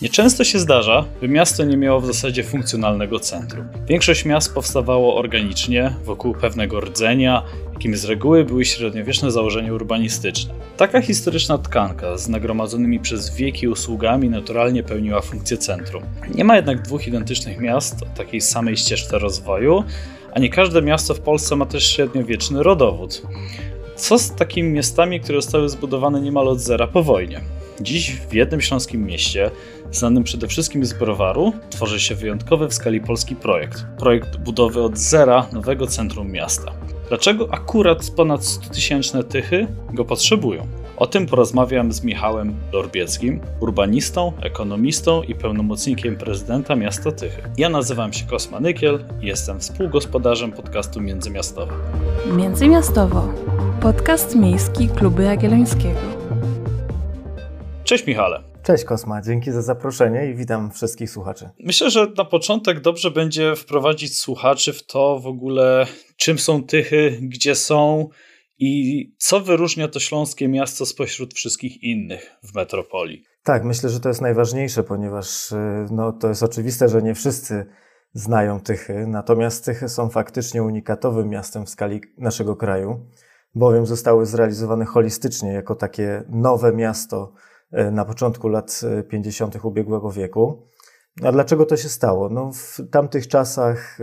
Nieczęsto się zdarza, by miasto nie miało w zasadzie funkcjonalnego centrum. Większość miast powstawało organicznie, wokół pewnego rdzenia, jakim z reguły były średniowieczne założenia urbanistyczne. Taka historyczna tkanka z nagromadzonymi przez wieki usługami naturalnie pełniła funkcję centrum. Nie ma jednak dwóch identycznych miast o takiej samej ścieżce rozwoju, a nie każde miasto w Polsce ma też średniowieczny rodowód. Co z takimi miastami, które zostały zbudowane niemal od zera po wojnie? Dziś w jednym śląskim mieście, znanym przede wszystkim z browaru, tworzy się wyjątkowy w skali polski projekt. Projekt budowy od zera nowego centrum miasta. Dlaczego akurat ponad 100-tysięczne tychy go potrzebują? O tym porozmawiam z Michałem Lorbieckim, urbanistą, ekonomistą i pełnomocnikiem prezydenta miasta Tychy. Ja nazywam się Kosma Nykiel i jestem współgospodarzem podcastu Międzymiastowo. Międzymiastowo. Podcast miejski Klubu Jagiellońskiego. Cześć Michale. Cześć Kosma, dzięki za zaproszenie i witam wszystkich słuchaczy. Myślę, że na początek dobrze będzie wprowadzić słuchaczy w to w ogóle, czym są Tychy, gdzie są i co wyróżnia to śląskie miasto spośród wszystkich innych w metropolii. Tak, myślę, że to jest najważniejsze, ponieważ y, no, to jest oczywiste, że nie wszyscy znają Tychy, natomiast Tychy są faktycznie unikatowym miastem w skali naszego kraju, bowiem zostały zrealizowane holistycznie jako takie nowe miasto na początku lat 50. E, ubiegłego wieku. A dlaczego to się stało? No, w tamtych czasach,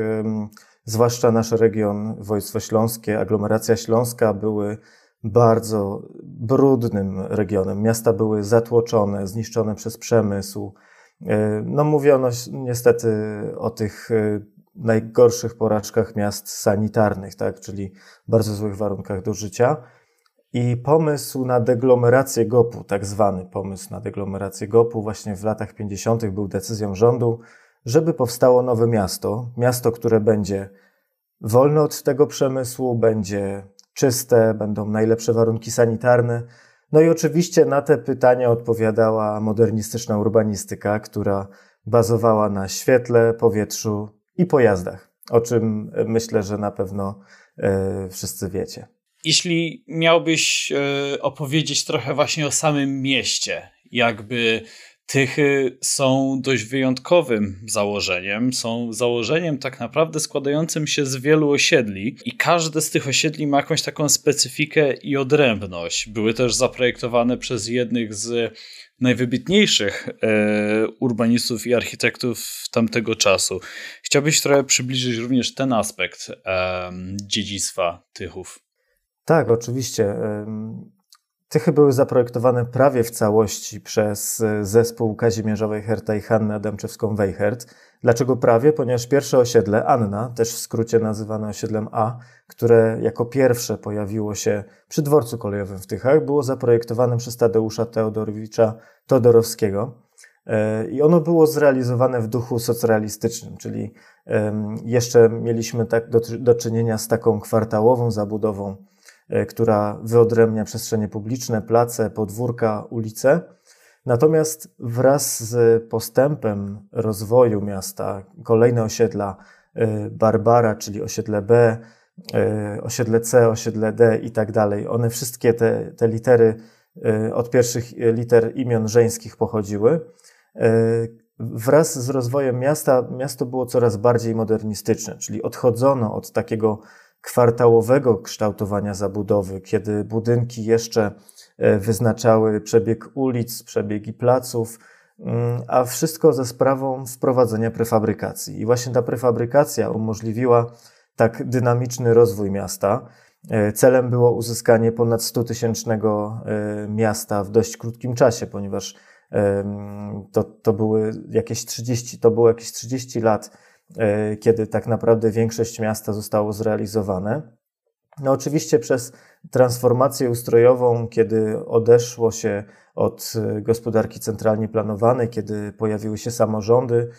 zwłaszcza nasz region, województwo śląskie, aglomeracja śląska były bardzo brudnym regionem. Miasta były zatłoczone, zniszczone przez przemysł. E, no, mówiono niestety o tych najgorszych porażkach miast sanitarnych, tak, czyli bardzo złych warunkach do życia. I pomysł na deglomerację GOP-u, tak zwany pomysł na deglomerację GOP-u, właśnie w latach 50. był decyzją rządu, żeby powstało nowe miasto. Miasto, które będzie wolne od tego przemysłu, będzie czyste, będą najlepsze warunki sanitarne. No i oczywiście na te pytania odpowiadała modernistyczna urbanistyka, która bazowała na świetle, powietrzu i pojazdach, o czym myślę, że na pewno e, wszyscy wiecie. Jeśli miałbyś e, opowiedzieć trochę właśnie o samym mieście, jakby Tychy są dość wyjątkowym założeniem. Są założeniem tak naprawdę składającym się z wielu osiedli, i każde z tych osiedli ma jakąś taką specyfikę i odrębność. Były też zaprojektowane przez jednych z najwybitniejszych e, urbanistów i architektów tamtego czasu. Chciałbyś trochę przybliżyć również ten aspekt dziedzictwa Tychów. Tak, oczywiście. Tychy były zaprojektowane prawie w całości przez e, zespół Kazimierza Wejherta i Hannę Adamczewską-Wejhert. Dlaczego prawie? Ponieważ pierwsze osiedle, Anna, też w skrócie nazywane osiedlem A, które jako pierwsze pojawiło się przy dworcu kolejowym w Tychach, było zaprojektowane przez Tadeusza Teodorowicza Todorowskiego. E, I ono było zrealizowane w duchu socrealistycznym, czyli jeszcze mieliśmy tak do, do czynienia z taką kwartałową zabudową która wyodrębnia przestrzenie publiczne, place, podwórka, ulice. Natomiast wraz z postępem rozwoju miasta, kolejne osiedla e, Barbara, czyli osiedle B, e, osiedle C, osiedle D i tak dalej, one wszystkie te, te litery od pierwszych liter imion żeńskich pochodziły. Wraz z rozwojem miasta, miasto było coraz bardziej modernistyczne, czyli odchodzono od takiego kwartałowego kształtowania zabudowy, kiedy budynki jeszcze e, wyznaczały przebieg ulic, przebiegi placów, mm, a wszystko ze sprawą wprowadzenia prefabrykacji. I właśnie ta prefabrykacja umożliwiła tak dynamiczny rozwój miasta. E, celem było uzyskanie ponad 100-tysięcznego e, miasta w dość krótkim czasie, ponieważ to, to były jakieś 30, to było jakieś 30 lat kiedy tak naprawdę większość miasta zostało zrealizowane. No oczywiście przez transformację ustrojową, kiedy odeszło się od e, gospodarki centralnie planowanej, kiedy pojawiły się samorządy,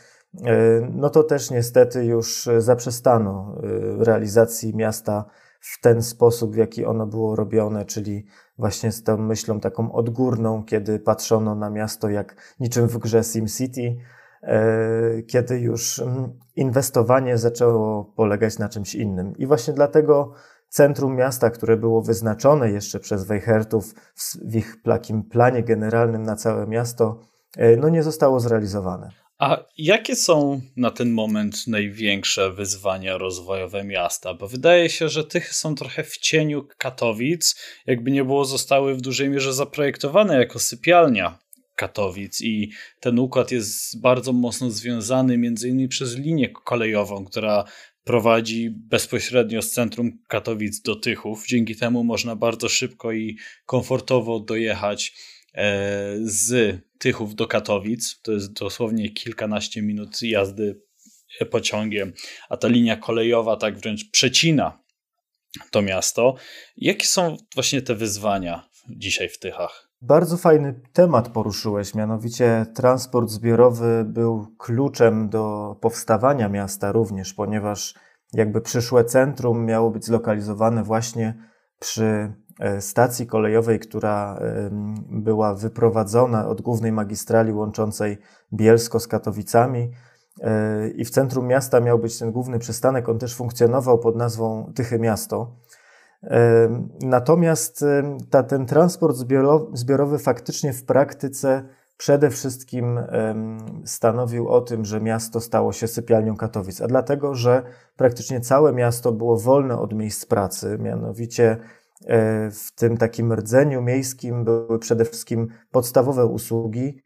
e, no to też niestety już zaprzestano realizacji miasta w ten sposób, w jaki ono było robione, czyli właśnie z tą myślą taką odgórną, kiedy patrzono na miasto jak niczym w grze SimCity, E, kiedy już mm, inwestowanie zaczęło polegać na czymś innym. I właśnie dlatego centrum miasta, które było wyznaczone jeszcze przez Wejhertów w ich takim planie generalnym na całe miasto, no nie zostało zrealizowane. A jakie są na ten moment największe wyzwania rozwojowe miasta? Bo wydaje się, że tych są trochę w cieniu Katowic, jakby nie było, zostały w dużej mierze zaprojektowane jako sypialnia Katowic i ten układ jest bardzo mocno związany między innymi przez linię kolejową, która prowadzi bezpośrednio z centrum Katowic do Tychów. Dzięki temu można bardzo szybko i komfortowo dojechać e, z Tychów do Katowic. To jest dosłownie kilkanaście minut jazdy pociągiem, a ta linia kolejowa tak wręcz przecina to miasto. Jakie są właśnie te wyzwania dzisiaj w Tychach? Bardzo fajny temat poruszyłeś, mianowicie transport zbiorowy był kluczem do powstawania miasta również, ponieważ jakby przyszłe centrum miało być zlokalizowane właśnie przy e, stacji kolejowej, która była wyprowadzona od głównej magistrali łączącej Bielsko z Katowicami. E, I w centrum miasta miał być ten główny przystanek. On też funkcjonował pod nazwą Tychy Miasto. Natomiast ta, ten transport zbiorowy, faktycznie w praktyce przede wszystkim stanowił o tym, że miasto stało się sypialnią Katowic, a dlatego, że praktycznie całe miasto było wolne od miejsc pracy, mianowicie e, w tym takim rdzeniu miejskim były przede wszystkim podstawowe usługi,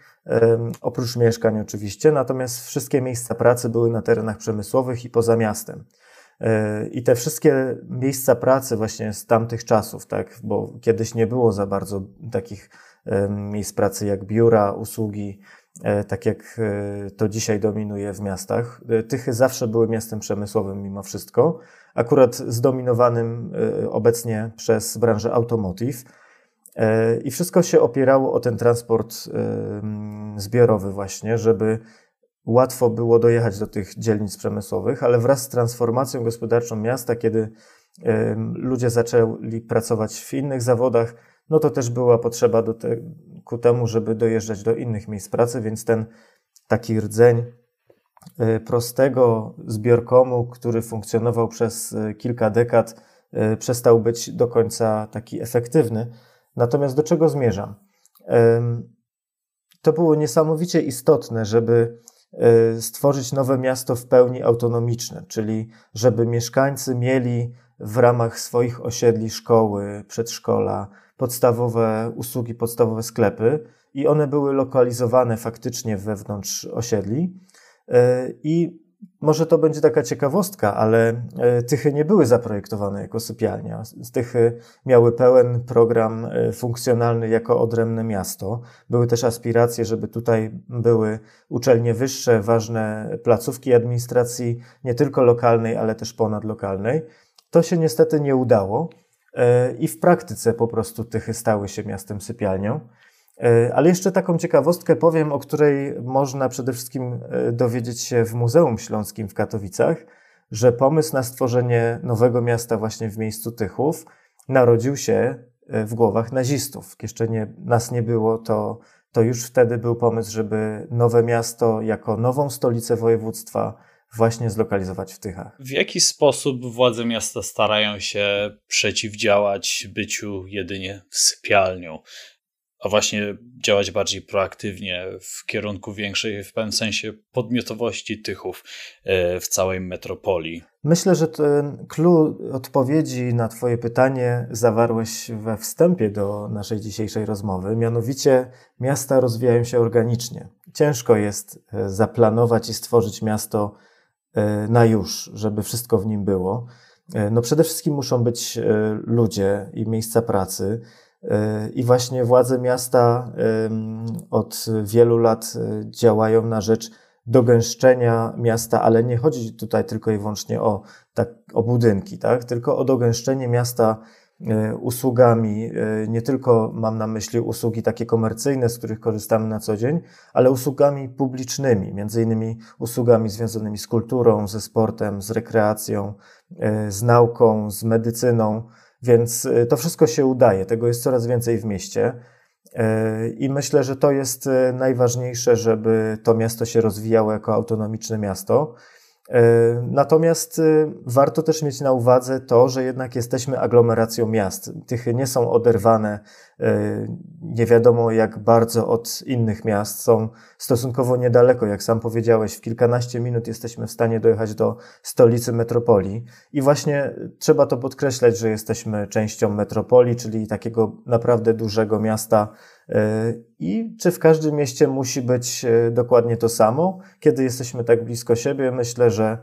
oprócz mieszkań oczywiście, natomiast wszystkie miejsca pracy były na terenach przemysłowych i poza miastem. E, I te wszystkie miejsca pracy właśnie z tamtych czasów, tak, bo kiedyś nie było za bardzo takich miejsc pracy jak biura, usługi, e, tak jak e, to dzisiaj dominuje w miastach. Tychy zawsze były miastem przemysłowym mimo wszystko, akurat zdominowanym obecnie przez branżę automotive. I wszystko się opierało o ten transport zbiorowy właśnie, żeby łatwo było dojechać do tych dzielnic przemysłowych, ale wraz z transformacją gospodarczą miasta, kiedy ludzie zaczęli pracować w innych zawodach, no to też była potrzeba do te, ku temu, żeby dojeżdżać do innych miejsc pracy, więc ten taki rdzeń e, prostego zbiorkomu, który funkcjonował przez e, kilka dekad, e, przestał być do końca taki efektywny. Natomiast do czego zmierzam? To było niesamowicie istotne, żeby stworzyć nowe miasto w pełni autonomiczne, czyli żeby mieszkańcy mieli w ramach swoich osiedli szkoły, przedszkola, podstawowe usługi, podstawowe sklepy i one były lokalizowane faktycznie wewnątrz osiedli. Y, I może to będzie taka ciekawostka, ale e, Tychy nie były zaprojektowane jako sypialnia. Tychy miały pełen program e, funkcjonalny jako odrębne miasto. Były też aspiracje, żeby tutaj były uczelnie wyższe, ważne placówki administracji, nie tylko lokalnej, ale też ponadlokalnej. To się niestety nie udało e, i w praktyce po prostu Tychy stały się miastem sypialnią. E, ale jeszcze taką ciekawostkę powiem, o której można przede wszystkim e, dowiedzieć się w Muzeum Śląskim w Katowicach, że pomysł na stworzenie nowego miasta właśnie w miejscu Tychów narodził się e, w głowach nazistów. Jeszcze nie, nas nie było, to, to już wtedy był pomysł, żeby nowe miasto jako nową stolicę województwa właśnie zlokalizować w Tychach. W jaki sposób władze miasta starają się przeciwdziałać byciu jedynie sypialnią? A właśnie działać bardziej proaktywnie w kierunku większej, w pewnym sensie, podmiotowości Tychów e, w całej metropolii. Myślę, że ten clue odpowiedzi na Twoje pytanie zawarłeś we wstępie do naszej dzisiejszej rozmowy. Mianowicie, miasta rozwijają się organicznie. Ciężko jest e, zaplanować i stworzyć miasto e, na już, żeby wszystko w nim było. No przede wszystkim muszą być ludzie i miejsca pracy. I właśnie władze miasta od wielu lat e, działają na rzecz dogęszczenia miasta, ale nie chodzi tutaj tylko i wyłącznie o, tak, o budynki, tak? tylko o dogęszczenie miasta e, usługami. E, nie tylko mam na myśli usługi takie komercyjne, z których korzystamy na co dzień, ale usługami publicznymi, między innymi usługami związanymi z kulturą, ze sportem, z rekreacją, z nauką, z medycyną. Więc y, to wszystko się udaje, tego jest coraz więcej w mieście. Y, I myślę, że to jest y, najważniejsze, żeby to miasto się rozwijało jako autonomiczne miasto. Natomiast warto też mieć na uwadze to, że jednak jesteśmy aglomeracją miast. Tychy nie są oderwane nie wiadomo jak bardzo od innych miast. Są stosunkowo niedaleko, jak sam powiedziałeś, w kilkanaście minut jesteśmy w stanie dojechać do stolicy metropolii. I właśnie trzeba to podkreślać, że jesteśmy częścią metropolii, czyli takiego naprawdę dużego miasta. I czy w każdym mieście musi być dokładnie to samo? Kiedy jesteśmy tak blisko siebie, myślę, że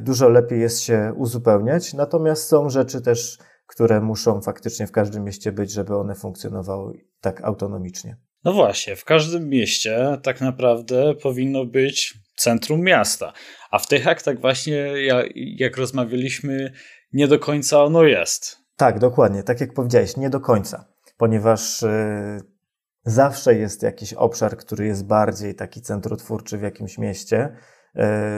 dużo lepiej jest się uzupełniać. Natomiast są rzeczy też, które muszą faktycznie w każdym mieście być, żeby one funkcjonowały tak autonomicznie. No właśnie, w każdym mieście tak naprawdę powinno być centrum miasta, a w tych aktach właśnie, jak, jak rozmawialiśmy, nie do końca ono jest. Tak, dokładnie, tak jak powiedziałeś, nie do końca, ponieważ yy, zawsze jest jakiś obszar, który jest bardziej taki centrotwórczy w jakimś mieście,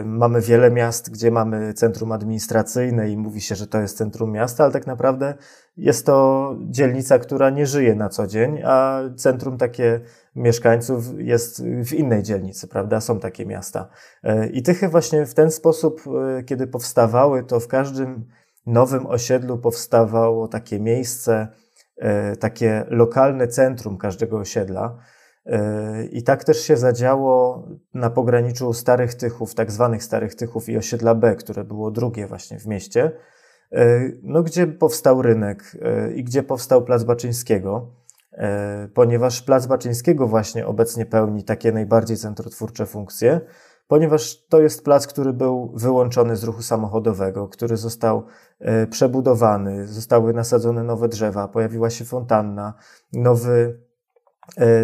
mamy wiele miast, gdzie mamy centrum administracyjne i mówi się, że to jest centrum miasta, ale tak naprawdę jest to dzielnica, która nie żyje na co dzień, a centrum takie mieszkańców jest w innej dzielnicy, prawda? Są takie miasta. E, I Tychy właśnie w ten sposób, e, kiedy powstawały, to w każdym nowym osiedlu powstawało takie miejsce, takie lokalne centrum każdego osiedla. I tak też się zadziało na pograniczu Starych Tychów, tak zwanych Starych Tychów i osiedla B, które było drugie właśnie w mieście, no, gdzie powstał rynek i gdzie powstał Plac Baczyńskiego, ponieważ Plac Baczyńskiego właśnie obecnie pełni takie najbardziej centrotwórcze funkcje, ponieważ to jest plac, który był wyłączony z ruchu samochodowego, który został przebudowany, zostały nasadzone nowe drzewa, pojawiła się fontanna, nowy E,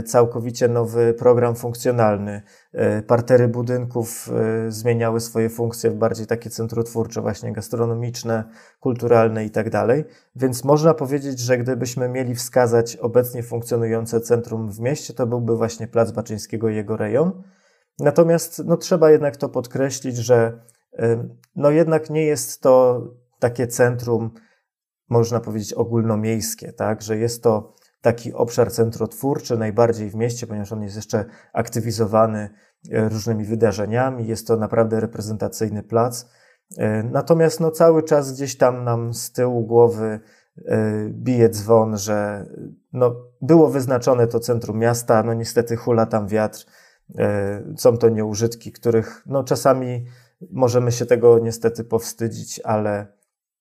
całkowicie nowy program funkcjonalny. E, partery budynków e, zmieniały swoje funkcje w bardziej takie centrotwórcze, właśnie gastronomiczne, kulturalne i tak. Więc można powiedzieć, że gdybyśmy mieli wskazać obecnie funkcjonujące centrum w mieście, to byłby właśnie Plac Baczyńskiego i jego rejon. Natomiast no, trzeba jednak to podkreślić, że no, jednak nie jest to takie centrum, można powiedzieć, ogólnomiejskie, tak? że jest to taki obszar centrotwórczy, najbardziej w mieście, ponieważ on jest jeszcze aktywizowany e, różnymi wydarzeniami. Jest to naprawdę reprezentacyjny plac. E, natomiast no, cały czas gdzieś tam nam z tyłu głowy e, bije dzwon, że no, było wyznaczone to centrum miasta, no niestety hula tam wiatr. Są to nieużytki, których no, czasami możemy się tego niestety powstydzić, ale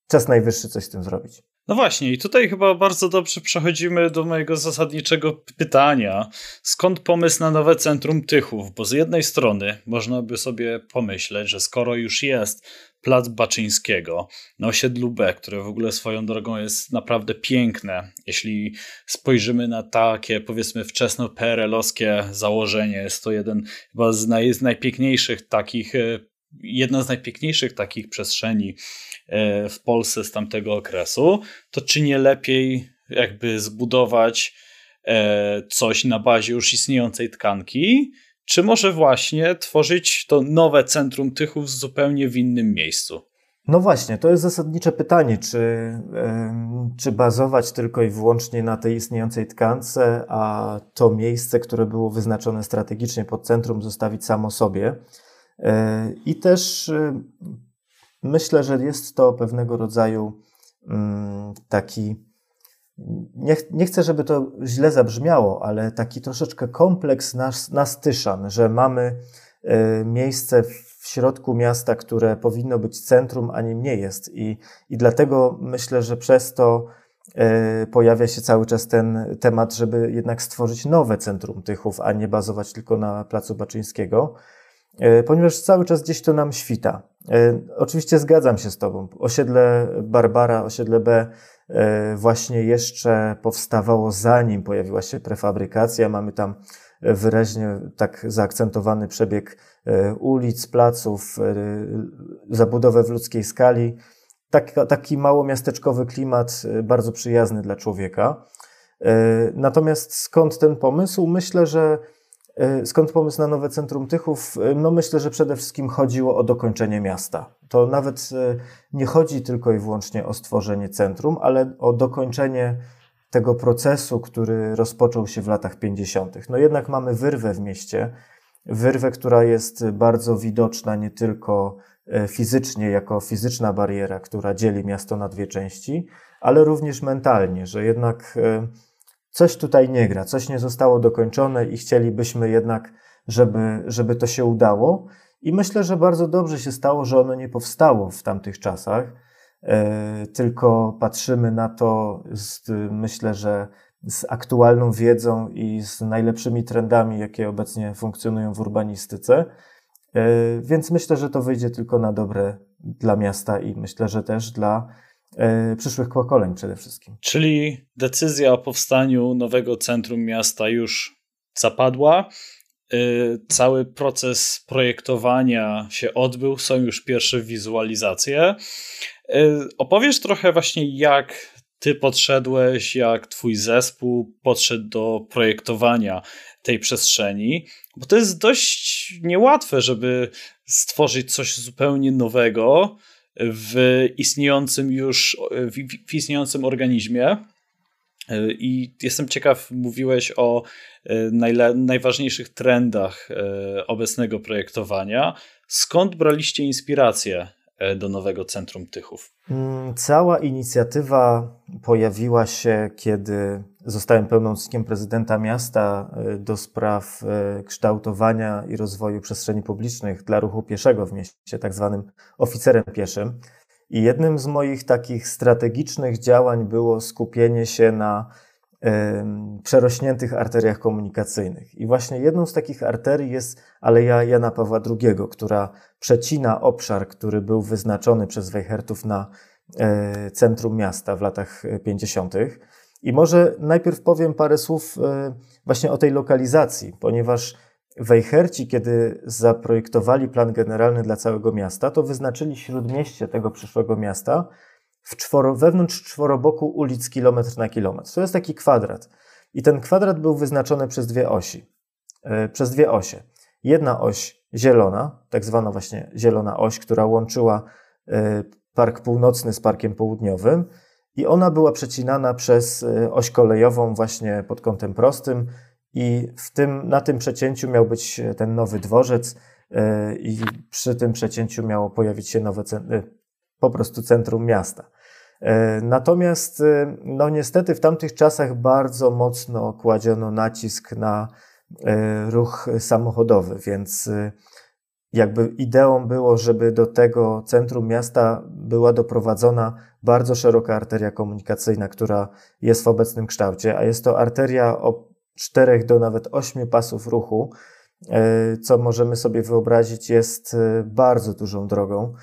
czas najwyższy coś z tym zrobić. No właśnie, i tutaj chyba bardzo dobrze przechodzimy do mojego zasadniczego pytania. Skąd pomysł na nowe centrum Tychów? Bo z jednej strony można by sobie pomyśleć, że skoro już jest plac Baczyńskiego na osiedlu B, które w ogóle swoją drogą jest naprawdę piękne, jeśli spojrzymy na takie powiedzmy wczesno PRL-owskie założenie, jest to jeden chyba z, naj, z najpiękniejszych takich e, jedna z najpiękniejszych takich przestrzeni e, w Polsce z tamtego okresu, to czy nie lepiej jakby zbudować e, coś na bazie już istniejącej tkanki, czy może właśnie tworzyć to nowe centrum Tychów zupełnie w innym miejscu? No właśnie, to jest zasadnicze pytanie, czy, czy bazować tylko i wyłącznie na tej istniejącej tkance, a to miejsce, które było wyznaczone strategicznie pod centrum, zostawić samo sobie. E, I też e, myślę, że jest to pewnego rodzaju mm, taki, nie, nie chcę, żeby to źle zabrzmiało, ale taki troszeczkę kompleks nas, nas Tyszan, że mamy e, miejsce w środku miasta, które powinno być centrum, a nim nie jest. I, i dlatego myślę, że przez to pojawia się cały czas ten temat, żeby jednak stworzyć nowe centrum Tychów, a nie bazować tylko na Placu Baczyńskiego. E, ponieważ cały czas gdzieś to nam świta. E, oczywiście zgadzam się z Tobą. Osiedle Barbara, osiedle B e, właśnie jeszcze powstawało zanim pojawiła się prefabrykacja. Mamy tam wyraźnie tak zaakcentowany przebieg ulic, placów, zabudowę w ludzkiej skali. Tak, taki mało miasteczkowy klimat, bardzo przyjazny dla człowieka. Natomiast skąd ten pomysł? Myślę, że skąd pomysł na nowe centrum Tychów? E, no myślę, że przede wszystkim chodziło o dokończenie miasta. To nawet e, nie chodzi tylko i wyłącznie o stworzenie centrum, ale o dokończenie tego procesu, który rozpoczął się w latach 50. No jednak mamy wyrwę w mieście, wyrwę, która jest bardzo widoczna nie tylko fizycznie, jako fizyczna bariera, która dzieli miasto na dwie części, ale również mentalnie, że jednak coś tutaj nie gra, coś nie zostało dokończone i chcielibyśmy jednak, żeby, żeby to się udało. I myślę, że bardzo dobrze się stało, że ono nie powstało w tamtych czasach, e, tylko patrzymy na to, z, myślę, że z aktualną wiedzą i z najlepszymi trendami, jakie obecnie funkcjonują w urbanistyce. E, więc myślę, że to wyjdzie tylko na dobre dla miasta i myślę, że też dla przyszłych pokoleń przede wszystkim. Czyli decyzja o powstaniu nowego centrum miasta już zapadła. Y, cały proces projektowania się odbył, są już pierwsze wizualizacje. Y, opowiesz trochę właśnie, jak ty podszedłeś, jak twój zespół podszedł do projektowania tej przestrzeni, bo to jest dość niełatwe, żeby stworzyć coś zupełnie nowego w istniejącym już, w istniejącym organizmie. I jestem ciekaw, mówiłeś o E, najważniejszych trendach e, obecnego projektowania. Skąd braliście inspirację do nowego Centrum Tychów? Mm, cała inicjatywa pojawiła się, kiedy zostałem pełnomocnikiem prezydenta miasta do spraw kształtowania i rozwoju przestrzeni publicznych dla ruchu pieszego w mieście, tak zwanym oficerem pieszym. I jednym z moich takich strategicznych działań było skupienie się na przerośniętych arteriach komunikacyjnych. I właśnie jedną z takich arterii jest Aleja Jana Pawła II, która przecina obszar, który był wyznaczony przez Weichertów na e, centrum miasta w latach 50. I może najpierw powiem parę słów e, właśnie o tej lokalizacji, ponieważ Weicherci, kiedy zaprojektowali plan generalny dla całego miasta, to wyznaczyli śródmieście tego przyszłego miasta w czworo, wewnątrz czworoboku ulic kilometr na kilometr. To jest taki kwadrat. I ten kwadrat był wyznaczony przez dwie osi. Yy, przez dwie osie. Jedna oś zielona, tak zwana właśnie zielona oś, która łączyła yy, Park Północny z Parkiem Południowym i ona była przecinana przez yy, oś kolejową właśnie pod kątem prostym i w tym, na tym przecięciu miał być ten nowy dworzec i przy tym przecięciu miało pojawić się nowe, po prostu centrum miasta. E, natomiast, e, no niestety, w tamtych czasach bardzo mocno kładziono nacisk na e, ruch samochodowy, więc jakby ideą było, żeby do tego centrum miasta była doprowadzona bardzo szeroka arteria komunikacyjna, która jest w obecnym kształcie, a jest to arteria o czterech do nawet ośmiu pasów ruchu, co możemy sobie wyobrazić jest bardzo dużą drogą.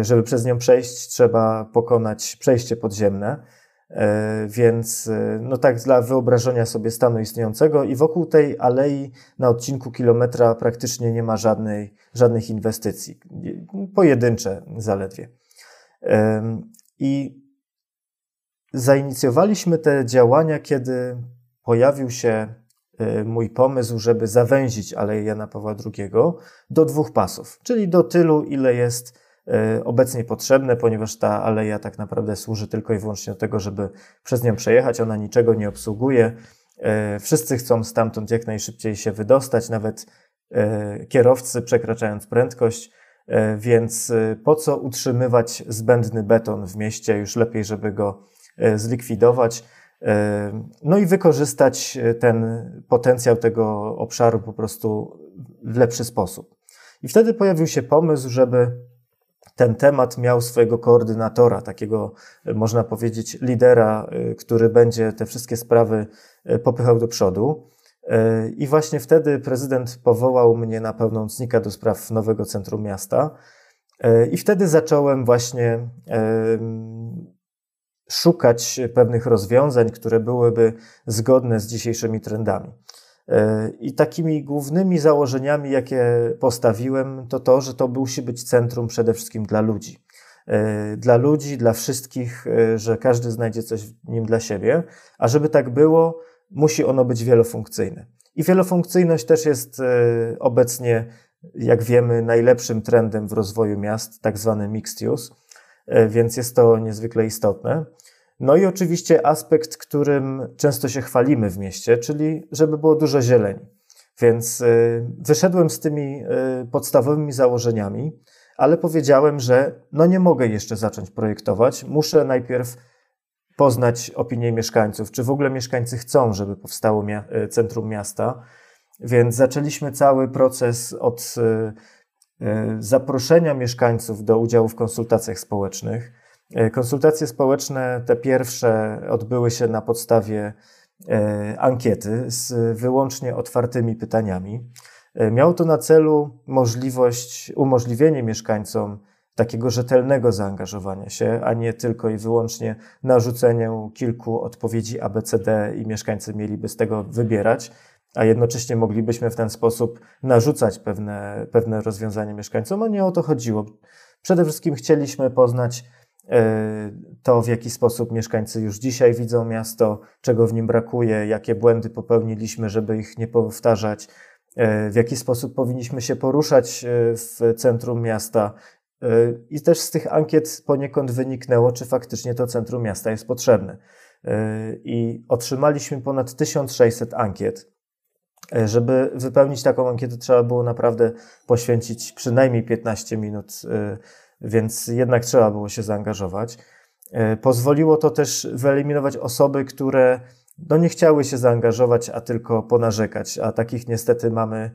Żeby przez nią przejść, trzeba pokonać przejście podziemne. E, więc, e, no tak, dla wyobrażenia sobie stanu istniejącego, i wokół tej alei na odcinku kilometra praktycznie nie ma żadnej, żadnych inwestycji. Pojedyncze zaledwie. I zainicjowaliśmy te działania, kiedy pojawił się e, mój pomysł, żeby zawęzić Aleję Jana Pawła II do dwóch pasów, czyli do tylu, ile jest E, obecnie potrzebne, ponieważ ta aleja tak naprawdę służy tylko i wyłącznie do tego, żeby przez nią przejechać. Ona niczego nie obsługuje. E, wszyscy chcą stamtąd jak najszybciej się wydostać, nawet e, kierowcy przekraczając prędkość. Więc po co utrzymywać zbędny beton w mieście? Już lepiej, żeby go zlikwidować. No i wykorzystać ten potencjał tego obszaru po prostu w lepszy sposób. I wtedy pojawił się pomysł, żeby ten temat miał swojego koordynatora, takiego, e, można powiedzieć, lidera, e, który będzie te wszystkie sprawy e, popychał do przodu. I właśnie wtedy prezydent powołał mnie na pełnomocnika do spraw nowego centrum miasta. I wtedy zacząłem właśnie szukać pewnych rozwiązań, które byłyby zgodne z dzisiejszymi trendami. I takimi głównymi założeniami, jakie postawiłem, to to, że to musi być centrum przede wszystkim dla ludzi. E, dla ludzi, dla wszystkich, e, że każdy znajdzie coś w nim dla siebie, a żeby tak było, musi ono być wielofunkcyjne. I wielofunkcyjność też jest e, obecnie, jak wiemy, najlepszym trendem w rozwoju miast, tak zwany mixed use, więc jest to niezwykle istotne. No i oczywiście aspekt, którym często się chwalimy w mieście, czyli żeby było dużo zieleni. Więc y, wyszedłem z tymi y, podstawowymi założeniami, ale powiedziałem, że no nie mogę jeszcze zacząć projektować. Muszę najpierw poznać opinię mieszkańców, czy w ogóle mieszkańcy chcą, żeby powstało e, centrum miasta. Więc zaczęliśmy cały proces od zaproszenia mieszkańców do udziału w konsultacjach społecznych. Konsultacje społeczne, te pierwsze, odbyły się na podstawie ankiety z wyłącznie otwartymi pytaniami. Miało to na celu możliwość, umożliwienie mieszkańcom takiego rzetelnego zaangażowania się, a nie tylko i wyłącznie narzuceniu kilku odpowiedzi ABCD i mieszkańcy mieliby z tego wybierać, a jednocześnie moglibyśmy w ten sposób narzucać pewne, pewne rozwiązania mieszkańcom, a nie o to chodziło. Przede wszystkim chcieliśmy poznać e, to, w jaki sposób mieszkańcy już dzisiaj widzą miasto, czego w nim brakuje, jakie błędy popełniliśmy, żeby ich nie powtarzać, e, w jaki sposób powinniśmy się poruszać e, w centrum miasta, i też z tych ankiet poniekąd wyniknęło, czy faktycznie to centrum miasta jest potrzebne. I otrzymaliśmy ponad 1600 ankiet. Żeby wypełnić taką ankietę, trzeba było naprawdę poświęcić przynajmniej 15 minut, więc jednak trzeba było się zaangażować. Pozwoliło to też wyeliminować osoby, które no nie chciały się zaangażować, a tylko ponarzekać. A takich niestety mamy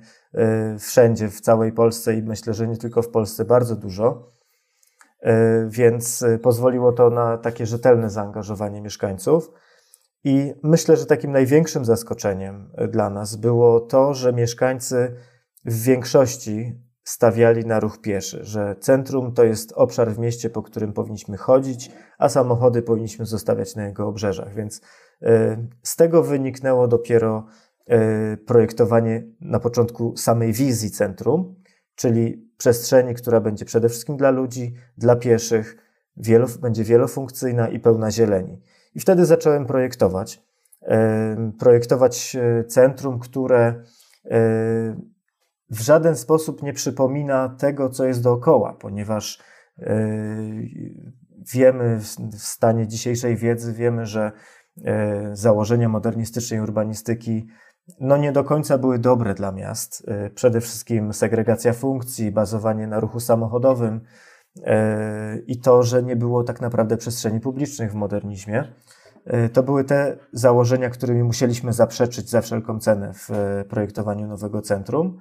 y, wszędzie, w całej Polsce i myślę, że nie tylko w Polsce, bardzo dużo. Y, więc pozwoliło to na takie rzetelne zaangażowanie mieszkańców. I myślę, że takim największym zaskoczeniem dla nas było to, że mieszkańcy w większości stawiali na ruch pieszy, że centrum to jest obszar w mieście, po którym powinniśmy chodzić, a samochody powinniśmy zostawiać na jego obrzeżach. Więc e, z tego wyniknęło dopiero e, projektowanie na początku samej wizji centrum, czyli przestrzeni, która będzie przede wszystkim dla ludzi, dla pieszych, wielo, będzie wielofunkcyjna i pełna zieleni. I wtedy zacząłem projektować. E, projektować centrum, które w żaden sposób nie przypomina tego, co jest dookoła, ponieważ e, wiemy w stanie dzisiejszej wiedzy, wiemy, że e, założenia modernistycznej urbanistyki no nie do końca były dobre dla miast. E, przede wszystkim segregacja funkcji, bazowanie na ruchu samochodowym i to, że nie było tak naprawdę przestrzeni publicznych w modernizmie. To były te założenia, którymi musieliśmy zaprzeczyć za wszelką cenę w projektowaniu nowego centrum.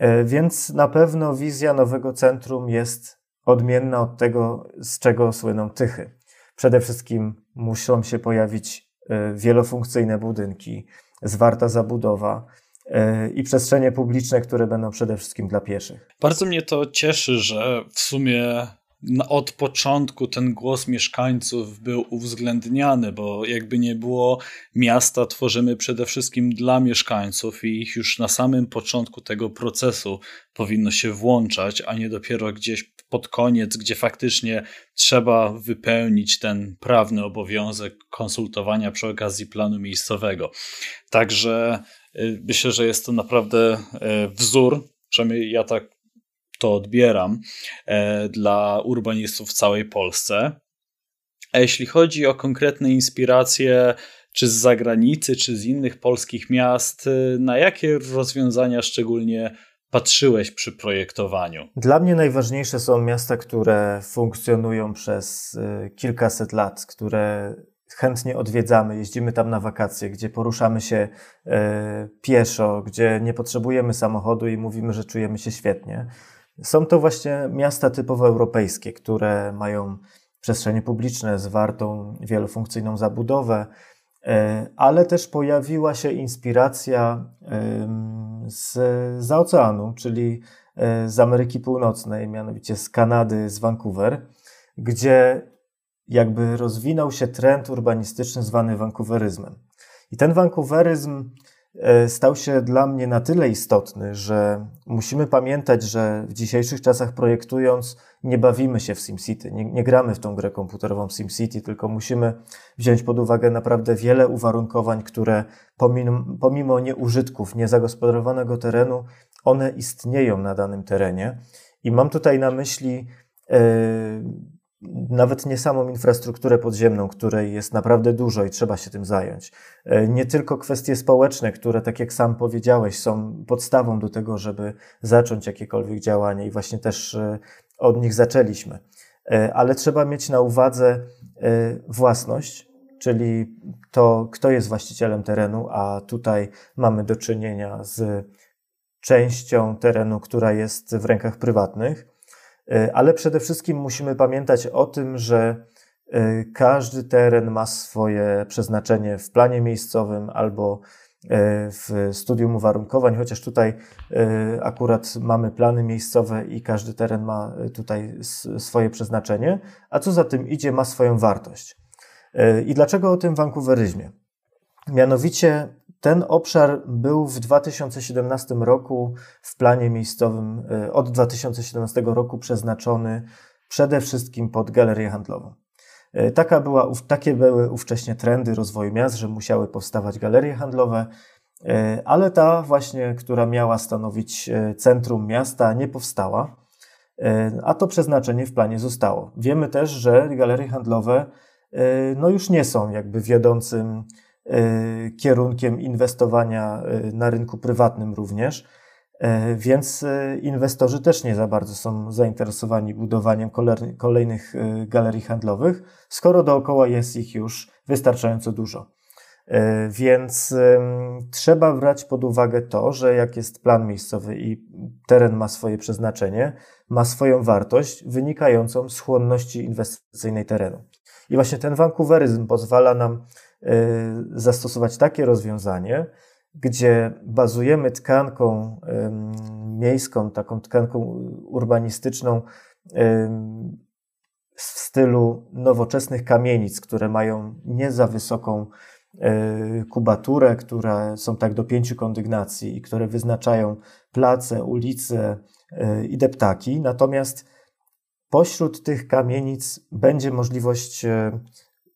E, więc na pewno wizja nowego centrum jest odmienna od tego, z czego słyną Tychy. Przede wszystkim muszą się pojawić e, wielofunkcyjne budynki, zwarta zabudowa e, i przestrzenie publiczne, które będą przede wszystkim dla pieszych. Bardzo mnie to cieszy, że w sumie od początku ten głos mieszkańców był uwzględniany, bo jakby nie było miasta, tworzymy przede wszystkim dla mieszkańców i ich już na samym początku tego procesu powinno się włączać, a nie dopiero gdzieś pod koniec, gdzie faktycznie trzeba wypełnić ten prawny obowiązek konsultowania przy okazji planu miejscowego. Także y, myślę, że jest to naprawdę y, wzór, przynajmniej ja tak to odbieram e, dla urbanistów w całej Polsce. A jeśli chodzi o konkretne inspiracje, czy z zagranicy, czy z innych polskich miast, e, na jakie rozwiązania szczególnie patrzyłeś przy projektowaniu? Dla mnie najważniejsze są miasta, które funkcjonują przez e, kilkaset lat, które chętnie odwiedzamy, jeździmy tam na wakacje, gdzie poruszamy się pieszo, gdzie nie potrzebujemy samochodu i mówimy, że czujemy się świetnie. Są to właśnie miasta typowo europejskie, które mają przestrzenie publiczne, zwartą wielofunkcyjną zabudowę, e, ale też pojawiła się inspiracja z, z oceanu, czyli e, z Ameryki Północnej, mianowicie z Kanady, z Vancouver, gdzie jakby rozwinął się trend urbanistyczny zwany Vancouveryzmem. I ten Vancouveryzm stał się dla mnie na tyle istotny, że musimy pamiętać, że w dzisiejszych czasach projektując nie bawimy się w SimCity, nie, nie gramy w tą grę komputerową SimCity, tylko musimy wziąć pod uwagę naprawdę wiele uwarunkowań, które pomimo, pomimo nieużytków, niezagospodarowanego terenu, one istnieją na danym terenie. I mam tutaj na myśli yy, nawet nie samą infrastrukturę podziemną, której jest naprawdę dużo i trzeba się tym zająć. E, nie tylko kwestie społeczne, które, tak jak sam powiedziałeś, są podstawą do tego, żeby zacząć jakiekolwiek działanie i właśnie też e, od nich zaczęliśmy. E, ale trzeba mieć na uwadze własność, czyli to, kto jest właścicielem terenu, a tutaj mamy do czynienia z częścią terenu, która jest w rękach prywatnych ale przede wszystkim musimy pamiętać o tym, że e, każdy teren ma swoje przeznaczenie w planie miejscowym albo e, w studium uwarunkowań, chociaż tutaj akurat mamy plany miejscowe i każdy teren ma tutaj swoje przeznaczenie, a co za tym idzie, ma swoją wartość. I dlaczego o tym Vancouveryzmie? Mianowicie ten obszar był w 2017 roku w planie miejscowym e, od 2017 roku przeznaczony przede wszystkim pod galerię handlową. E, taka była, takie były ówcześnie trendy rozwoju miast, że musiały powstawać galerie handlowe, e, ale ta właśnie, która miała stanowić centrum miasta, nie powstała, a to przeznaczenie w planie zostało. Wiemy też, że galerie handlowe no już nie są jakby wiodącym kierunkiem inwestowania y, na rynku prywatnym również. Y, więc inwestorzy też nie za bardzo są zainteresowani budowaniem kolejnych galerii handlowych, skoro dookoła jest ich już wystarczająco dużo. Więc trzeba brać pod uwagę to, że jak jest plan miejscowy i teren ma swoje przeznaczenie, ma swoją wartość wynikającą z chłonności inwestycyjnej terenu. I właśnie ten Vancouveryzm pozwala nam Y, zastosować takie rozwiązanie, gdzie bazujemy tkanką miejską, taką tkanką urbanistyczną w stylu nowoczesnych kamienic, które mają nie za wysoką y, kubaturę, które są tak do pięciu kondygnacji i które wyznaczają place, ulice y, i deptaki. Natomiast pośród tych kamienic będzie możliwość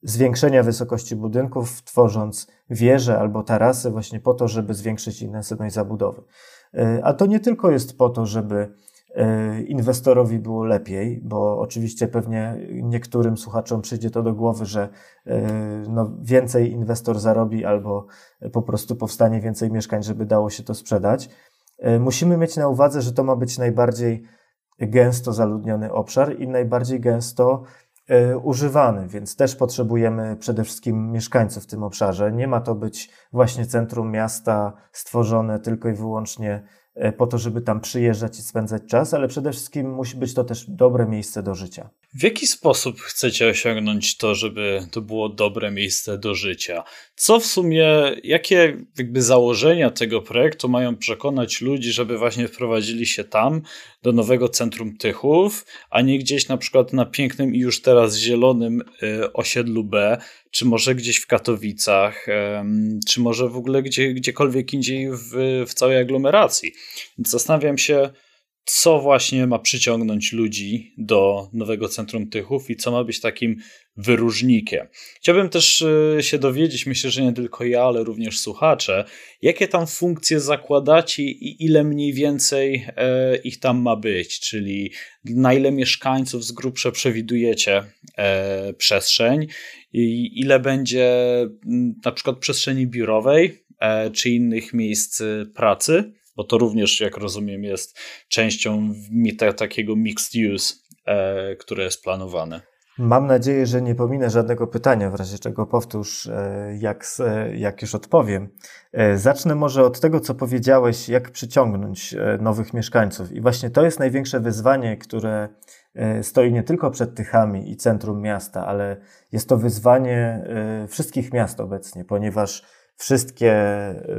zwiększenia wysokości budynków, tworząc wieże albo tarasy, właśnie po to, żeby zwiększyć intensywność zabudowy. E, a to nie tylko jest po to, żeby e, inwestorowi było lepiej, bo oczywiście pewnie niektórym słuchaczom przyjdzie to do głowy, że e, no, więcej inwestor zarobi albo po prostu powstanie więcej mieszkań, żeby dało się to sprzedać. Musimy mieć na uwadze, że to ma być najbardziej gęsto zaludniony obszar i najbardziej gęsto używany, więc też potrzebujemy przede wszystkim mieszkańców w tym obszarze. Nie ma to być właśnie centrum miasta stworzone tylko i wyłącznie e, po to, żeby tam przyjeżdżać i spędzać czas, ale przede wszystkim musi być to też dobre miejsce do życia. W jaki sposób chcecie osiągnąć to, żeby to było dobre miejsce do życia? Co w sumie, jakie jakby założenia tego projektu mają przekonać ludzi, żeby właśnie wprowadzili się tam, do nowego centrum Tychów, a nie gdzieś na przykład na pięknym i już teraz zielonym y, osiedlu B, czy może gdzieś w Katowicach, czy może w ogóle gdzie, gdziekolwiek indziej w, w całej aglomeracji. Więc zastanawiam się, co właśnie ma przyciągnąć ludzi do nowego centrum Tychów i co ma być takim wyróżnikiem. Chciałbym też e, się dowiedzieć, myślę, że nie tylko ja, ale również słuchacze, jakie tam funkcje zakładacie i ile mniej więcej e, ich tam ma być, czyli na ile mieszkańców z grubsza przewidujecie e, przestrzeń i ile będzie na przykład przestrzeni biurowej czy innych miejsc pracy bo to również, jak rozumiem, jest częścią takiego mixed use, które jest planowane. Mam nadzieję, że nie pominę żadnego pytania, w razie czego powtórz, e, jak, jak już odpowiem. E, zacznę może od tego, co powiedziałeś, jak przyciągnąć nowych mieszkańców. I właśnie to jest największe wyzwanie, które stoi nie tylko przed Tychami i centrum miasta, ale jest to wyzwanie wszystkich miast obecnie, ponieważ Wszystkie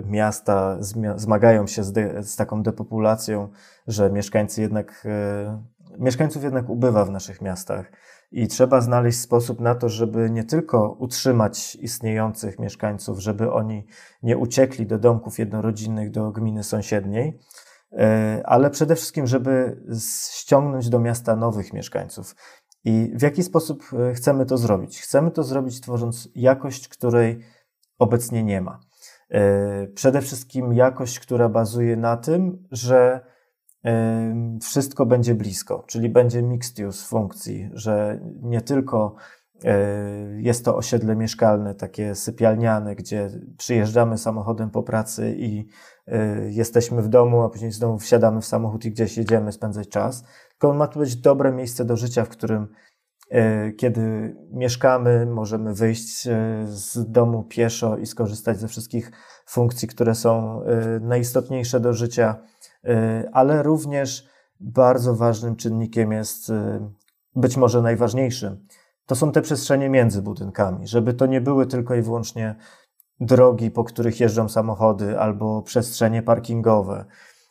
miasta zmagają się z, z taką depopulacją, że mieszkańcy jednak, e, mieszkańców jednak ubywa w naszych miastach i trzeba znaleźć sposób na to, żeby nie tylko utrzymać istniejących mieszkańców, żeby oni nie uciekli do domków jednorodzinnych, do gminy sąsiedniej, e, ale przede wszystkim, żeby ściągnąć do miasta nowych mieszkańców. I w jaki sposób e, chcemy to zrobić? Chcemy to zrobić tworząc jakość, której obecnie nie ma. E, przede wszystkim jakość, która bazuje na tym, że wszystko będzie blisko, czyli będzie mixed use funkcji, że nie tylko jest to osiedle mieszkalne, takie sypialniane, gdzie przyjeżdżamy samochodem po pracy i jesteśmy w domu, a później znowu wsiadamy w samochód i gdzieś jedziemy spędzać czas. Tylko ma to być dobre miejsce do życia, w którym kiedy mieszkamy, możemy wyjść z domu pieszo i skorzystać ze wszystkich funkcji, które są najistotniejsze do życia ale również bardzo ważnym czynnikiem jest, y, być może najważniejszym, to są te przestrzenie między budynkami, żeby to nie były tylko i wyłącznie drogi, po których jeżdżą samochody, albo przestrzenie parkingowe,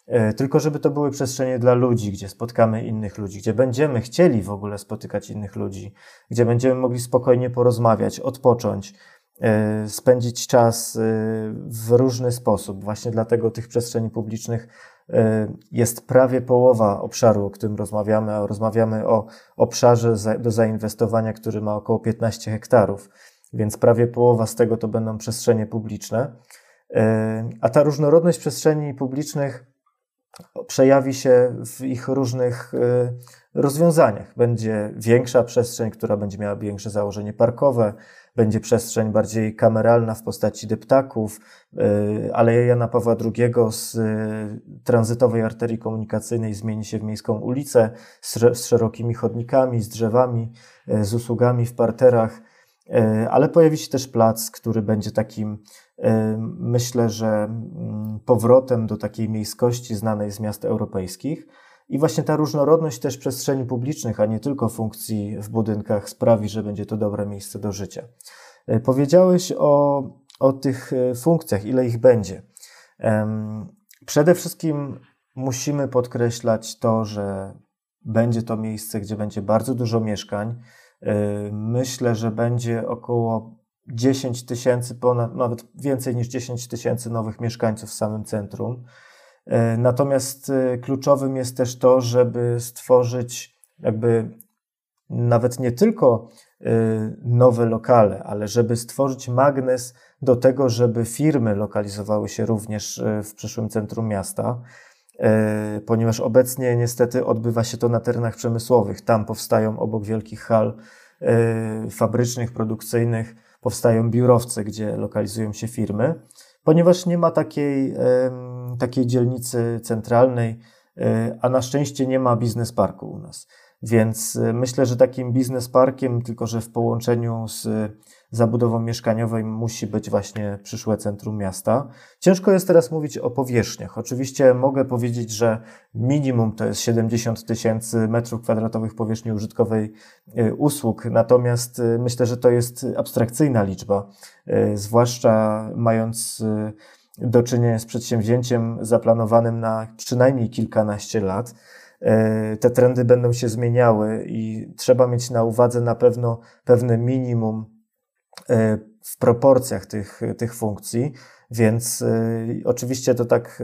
y, tylko żeby to były przestrzenie dla ludzi, gdzie spotkamy innych ludzi, gdzie będziemy chcieli w ogóle spotykać innych ludzi, gdzie będziemy mogli spokojnie porozmawiać, odpocząć, spędzić czas w różny sposób. Właśnie dlatego tych przestrzeni publicznych jest prawie połowa obszaru, o którym rozmawiamy, rozmawiamy o obszarze do zainwestowania, który ma około 15 hektarów, więc prawie połowa z tego to będą przestrzenie publiczne. Y, a ta różnorodność przestrzeni publicznych przejawi się w ich różnych y, rozwiązaniach. Będzie większa przestrzeń, która będzie miała większe założenie parkowe, będzie przestrzeń bardziej kameralna w postaci deptaków, y, Aleja Jana Pawła II z y, tranzytowej arterii komunikacyjnej zmieni się w miejską ulicę z szerokimi chodnikami, z drzewami, y, z usługami w parterach, ale pojawi się też plac, który będzie takim, myślę, że mm, powrotem do takiej miejskości znanej z miast europejskich. I właśnie ta różnorodność też przestrzeni publicznych, a nie tylko funkcji w budynkach, sprawi, że będzie to dobre miejsce do życia. E, powiedziałeś o, o tych e, funkcjach, ile ich będzie. Przede wszystkim musimy podkreślać to, że będzie to miejsce, gdzie będzie bardzo dużo mieszkań. E, myślę, że będzie około 10 tysięcy, nawet więcej niż 10 tysięcy nowych mieszkańców w samym centrum. E, natomiast e, kluczowym jest też to, żeby stworzyć jakby nawet nie tylko e, nowe lokale, ale żeby stworzyć magnes do tego, żeby firmy lokalizowały się również w przyszłym centrum miasta, ponieważ obecnie niestety odbywa się to na terenach przemysłowych. Tam powstają obok wielkich hal fabrycznych, produkcyjnych, powstają biurowce, gdzie lokalizują się firmy ponieważ nie ma takiej, takiej dzielnicy centralnej, e, a na szczęście nie ma biznesparku u nas. Więc e, myślę, że takim biznesparkiem, tylko że w połączeniu z zabudową mieszkaniową musi być właśnie przyszłe centrum miasta. Ciężko jest teraz mówić o powierzchniach. Oczywiście mogę powiedzieć, że minimum to jest 70 tysięcy metrów kwadratowych powierzchni użytkowej e, usług, natomiast myślę, że to jest abstrakcyjna liczba, zwłaszcza mając do czynienia z przedsięwzięciem zaplanowanym na przynajmniej kilkanaście lat. E, te trendy będą się zmieniały i trzeba mieć na uwadze na pewno pewne minimum e, w proporcjach tych, tych funkcji, więc e, oczywiście to tak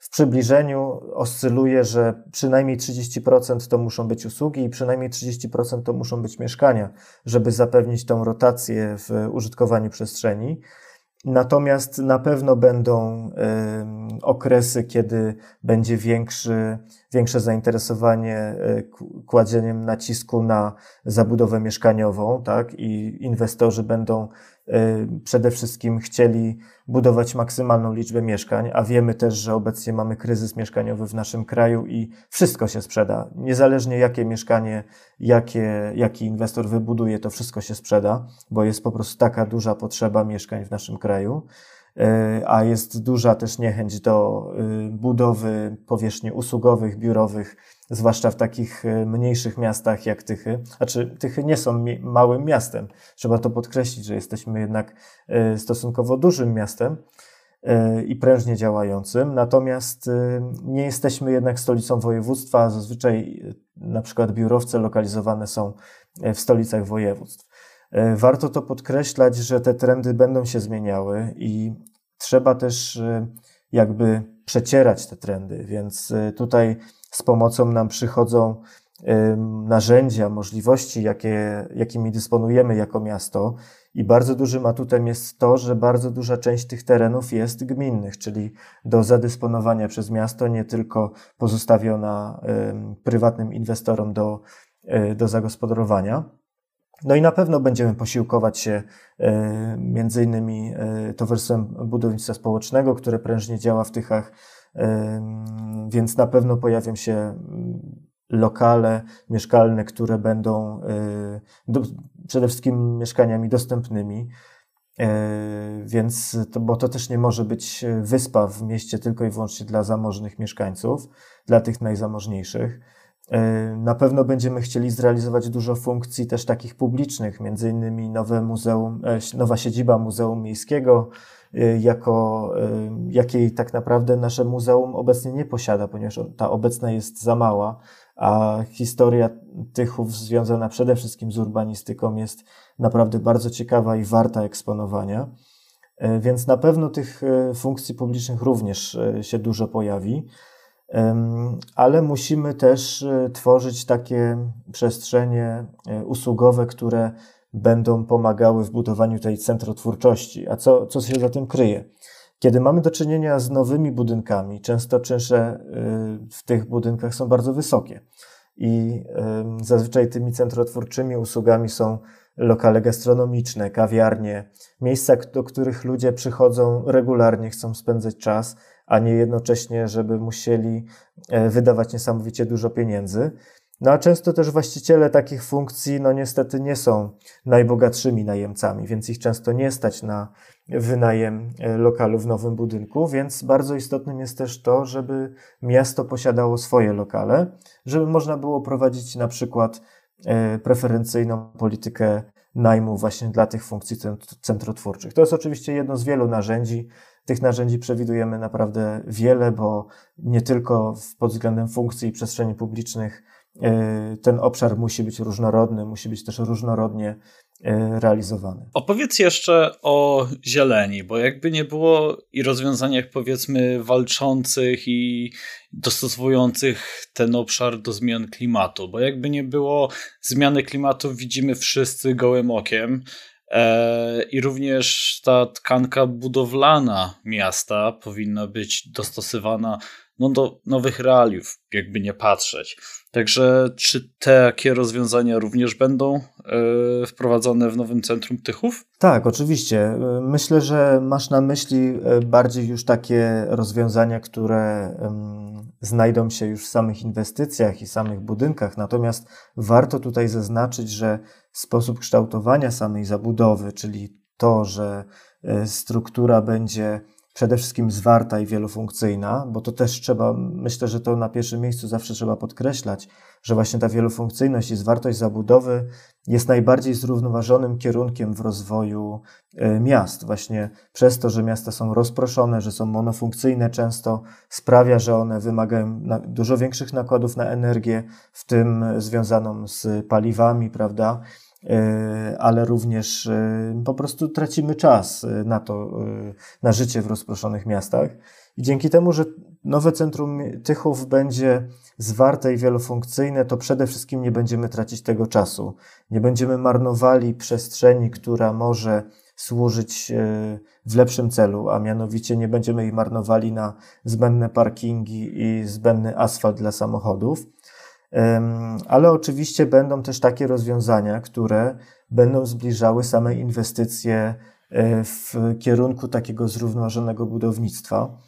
w przybliżeniu oscyluje, że przynajmniej 30% to muszą być usługi i przynajmniej 30% to muszą być mieszkania, żeby zapewnić tą rotację w użytkowaniu przestrzeni. Natomiast na pewno będą okresy, kiedy będzie większy, większe zainteresowanie e, kładzeniem nacisku na zabudowę mieszkaniową, tak? I inwestorzy będą Y, przede wszystkim chcieli budować maksymalną liczbę mieszkań, a wiemy też, że obecnie mamy kryzys mieszkaniowy w naszym kraju i wszystko się sprzeda. Niezależnie jakie mieszkanie, jakie, jaki inwestor wybuduje, to wszystko się sprzeda, bo jest po prostu taka duża potrzeba mieszkań w naszym kraju. Y, a jest duża też niechęć do y, budowy powierzchni usługowych, biurowych, zwłaszcza w takich y, mniejszych miastach jak Tychy. Znaczy, Tychy nie są małym miastem. Trzeba to podkreślić, że jesteśmy jednak stosunkowo dużym miastem i prężnie działającym, natomiast nie jesteśmy jednak stolicą województwa. Zazwyczaj na przykład biurowce lokalizowane są w stolicach województw. Warto to podkreślać, że te trendy będą się zmieniały i trzeba też jakby przecierać te trendy, więc y, tutaj z pomocą nam przychodzą narzędzia, możliwości, jakie, jakimi dysponujemy jako miasto I bardzo dużym atutem jest to, że bardzo duża część tych terenów jest gminnych, czyli do zadysponowania przez miasto, nie tylko pozostawiona prywatnym inwestorom do, e, do zagospodarowania. No i na pewno będziemy posiłkować się e, między innymi e, Towarzystwem Budownictwa Społecznego, które prężnie działa w Tychach, więc na pewno pojawią się lokale mieszkalne, które będą przede wszystkim mieszkaniami dostępnymi. Więc, to, bo to też nie może być wyspa w mieście tylko i wyłącznie dla zamożnych mieszkańców, dla tych najzamożniejszych. Y, na pewno będziemy chcieli zrealizować dużo funkcji też takich publicznych, między innymi nowe muzeum, e, nowa siedziba Muzeum Miejskiego, jako, jakiej tak naprawdę nasze muzeum obecnie nie posiada, ponieważ ta obecna jest za mała a historia Tychów związana przede wszystkim z urbanistyką jest naprawdę bardzo ciekawa i warta eksponowania. Więc na pewno tych e, funkcji publicznych również e, się dużo pojawi, ale musimy też tworzyć takie przestrzenie usługowe, które będą pomagały w budowaniu tej centrotwórczości. A co, co się za tym kryje? Kiedy mamy do czynienia z nowymi budynkami, często czynsze y, w tych budynkach są bardzo wysokie i zazwyczaj tymi centrotwórczymi usługami są lokale gastronomiczne, kawiarnie, miejsca, do których ludzie przychodzą regularnie, chcą spędzać czas, a nie jednocześnie, żeby musieli e, wydawać niesamowicie dużo pieniędzy. No a często też właściciele takich funkcji, no niestety nie są najbogatszymi najemcami, więc ich często nie stać na wynajem e, lokalu w nowym budynku, więc bardzo istotnym jest też to, żeby miasto posiadało swoje lokale, żeby można było prowadzić na przykład e, preferencyjną politykę najmu właśnie dla tych funkcji centrotwórczych. To jest oczywiście jedno z wielu narzędzi. Tych narzędzi przewidujemy naprawdę wiele, bo nie tylko pod względem funkcji i przestrzeni publicznych E, ten obszar musi być różnorodny, musi być też różnorodnie e, realizowany. Opowiedz jeszcze o zieleni, bo jakby nie było i rozwiązaniach powiedzmy walczących i dostosowujących ten obszar do zmian klimatu, bo jakby nie było zmiany klimatu widzimy wszyscy gołym okiem. E, I również ta tkanka budowlana miasta powinna być dostosowana no, do nowych realiów, jakby nie patrzeć. Także czy takie rozwiązania również będą e, wprowadzone w nowym centrum Tychów? Tak, oczywiście. Myślę, że masz na myśli e, bardziej już takie rozwiązania, które znajdą się już w samych inwestycjach i samych budynkach. Natomiast warto tutaj zaznaczyć, że sposób kształtowania samej zabudowy, czyli to, że e, struktura będzie przede wszystkim zwarta i wielofunkcyjna, bo to też trzeba, myślę, że to na pierwszym miejscu zawsze trzeba podkreślać, że właśnie ta wielofunkcyjność i zwartość zabudowy jest najbardziej zrównoważonym kierunkiem w rozwoju e, miast. Właśnie przez to, że miasta są rozproszone, że są monofunkcyjne często, sprawia, że one wymagają dużo większych nakładów na energię, w tym związaną z paliwami, prawda? E, ale również e, po prostu tracimy czas e, na to, na życie w rozproszonych miastach. I dzięki temu, że nowe centrum Tychów będzie zwarte i wielofunkcyjne, to przede wszystkim nie będziemy tracić tego czasu. Nie będziemy marnowali przestrzeni, która może służyć w lepszym celu, a mianowicie nie będziemy jej marnowali na zbędne parkingi i zbędny asfalt dla samochodów ale oczywiście będą też takie rozwiązania, które będą zbliżały same inwestycje e, w kierunku takiego zrównoważonego budownictwa.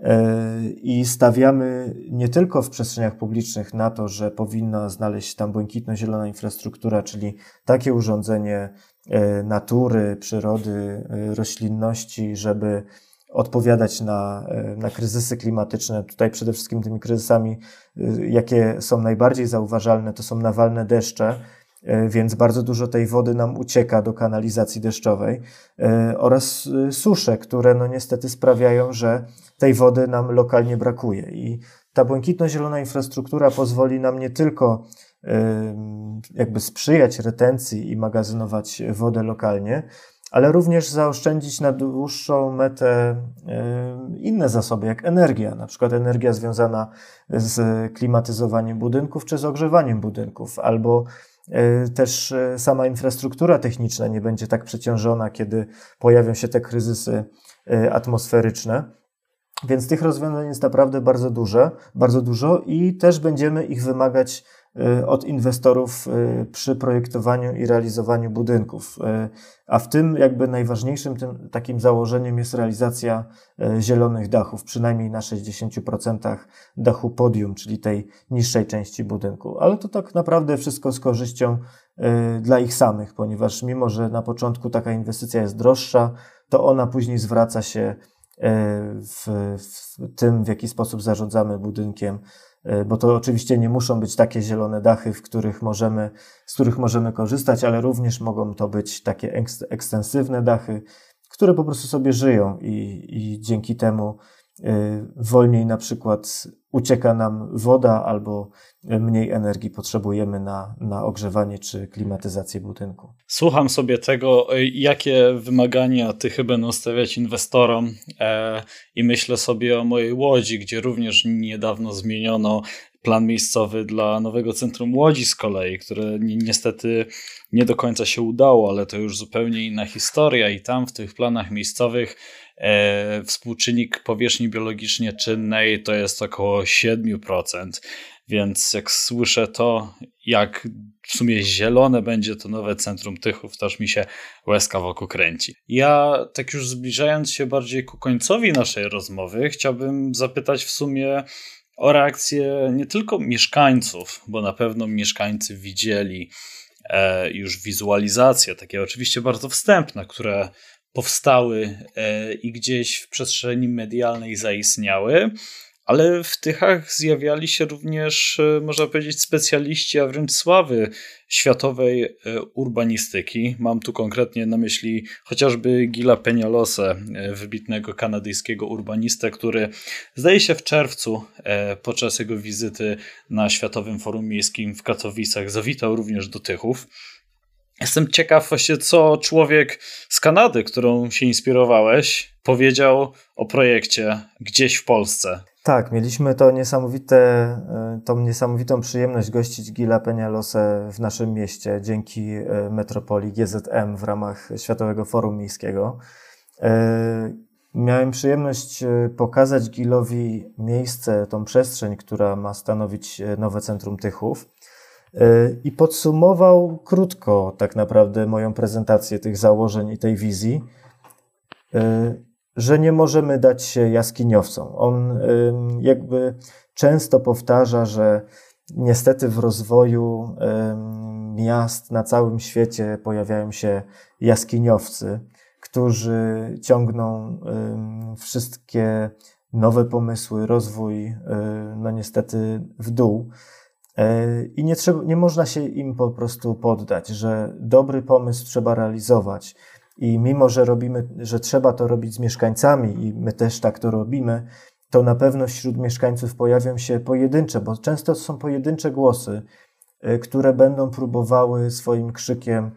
E, I stawiamy nie tylko w przestrzeniach publicznych na to, że powinna znaleźć tam błękitno-zielona infrastruktura, czyli takie urządzenie e, natury, przyrody, roślinności, żeby odpowiadać na, e, na kryzysy klimatyczne. Tutaj przede wszystkim tymi kryzysami, e, jakie są najbardziej zauważalne, to są nawalne deszcze, e, więc bardzo dużo tej wody nam ucieka do kanalizacji deszczowej oraz susze, które no niestety sprawiają, że tej wody nam lokalnie brakuje. I ta błękitno-zielona infrastruktura pozwoli nam nie tylko jakby sprzyjać retencji i magazynować wodę lokalnie, ale również zaoszczędzić na dłuższą metę inne zasoby, jak energia, na przykład energia związana z klimatyzowaniem budynków czy z ogrzewaniem budynków, albo też sama infrastruktura techniczna nie będzie tak przeciążona, kiedy pojawią się te kryzysy atmosferyczne. Więc tych rozwiązań jest naprawdę bardzo duże, bardzo dużo i też będziemy ich wymagać y, od inwestorów y, przy projektowaniu i realizowaniu budynków. Y, a w tym jakby najważniejszym tym, takim założeniem jest realizacja zielonych dachów, przynajmniej na 60% dachu podium, czyli tej niższej części budynku. Ale to tak naprawdę wszystko z korzyścią dla ich samych, ponieważ mimo, że na początku taka inwestycja jest droższa, to ona później zwraca się E, w, w tym, w jaki sposób zarządzamy budynkiem, e, bo to oczywiście nie muszą być takie zielone dachy, w których możemy, z których możemy korzystać, ale również mogą to być takie ekstensywne dachy, które po prostu sobie żyją i, i dzięki temu wolniej na przykład ucieka nam woda albo mniej energii potrzebujemy na, na ogrzewanie czy klimatyzację budynku. Słucham sobie tego, y, jakie wymagania ty chyba będą stawiać inwestorom e, i myślę sobie o mojej Łodzi, gdzie również niedawno zmieniono plan miejscowy dla nowego centrum Łodzi z kolei, które ni niestety nie do końca się udało, ale to już zupełnie inna historia i tam w tych planach miejscowych E, współczynnik powierzchni biologicznie czynnej to jest około 7%. Więc jak słyszę to, jak w sumie zielone będzie to nowe centrum Tychów, też mi się łezka wokół kręci. Ja, tak już zbliżając się bardziej ku końcowi naszej rozmowy, chciałbym zapytać w sumie o reakcję nie tylko mieszkańców, bo na pewno mieszkańcy widzieli e, już wizualizacje, takie oczywiście bardzo wstępne, które powstały e, i gdzieś w przestrzeni medialnej zaistniały, ale w Tychach zjawiali się również, e, można powiedzieć, specjaliści, a wręcz sławy światowej e, urbanistyki. Mam tu konkretnie na myśli chociażby Gila Peñalosę, wybitnego kanadyjskiego urbanistę, który zdaje się w czerwcu podczas jego wizyty na Światowym Forum Miejskim w Katowicach zawitał również do Tychów. Jestem ciekaw właśnie, co człowiek z Kanady, którą się inspirowałeś, powiedział o projekcie gdzieś w Polsce. Tak, mieliśmy to niesamowite, e, tą niesamowitą przyjemność gościć Gila Penialosę w naszym mieście dzięki e, metropolii GZM w ramach Światowego Forum Miejskiego. E, miałem przyjemność pokazać Gilowi miejsce, tą przestrzeń, która ma stanowić nowe centrum Tychów. E, i podsumował krótko tak naprawdę moją prezentację tych założeń i tej wizji, e, że nie możemy dać się jaskiniowcom. On jakby często powtarza, że niestety w rozwoju miast na całym świecie pojawiają się jaskiniowcy, którzy ciągną wszystkie nowe pomysły, rozwój, e, no niestety w dół. E, I nie, trzeba, nie można się im po prostu poddać, że dobry pomysł trzeba realizować. I mimo, że robimy, że trzeba to robić z mieszkańcami i my też tak to robimy, to na pewno wśród mieszkańców pojawią się pojedyncze, bo często są pojedyncze głosy, e, które będą próbowały swoim krzykiem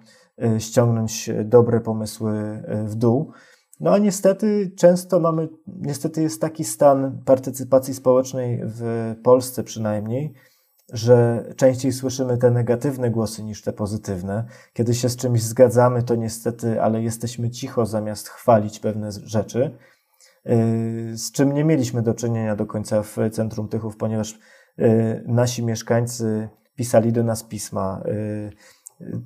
e, ściągnąć dobre pomysły w dół. No a niestety często mamy, niestety jest taki stan partycypacji społecznej w Polsce przynajmniej, że częściej słyszymy te negatywne głosy niż te pozytywne. Kiedy się z czymś zgadzamy, to niestety, ale jesteśmy cicho zamiast chwalić pewne rzeczy, y, z czym nie mieliśmy do czynienia do końca w Centrum Tychów, ponieważ y, nasi mieszkańcy pisali do nas pisma, y,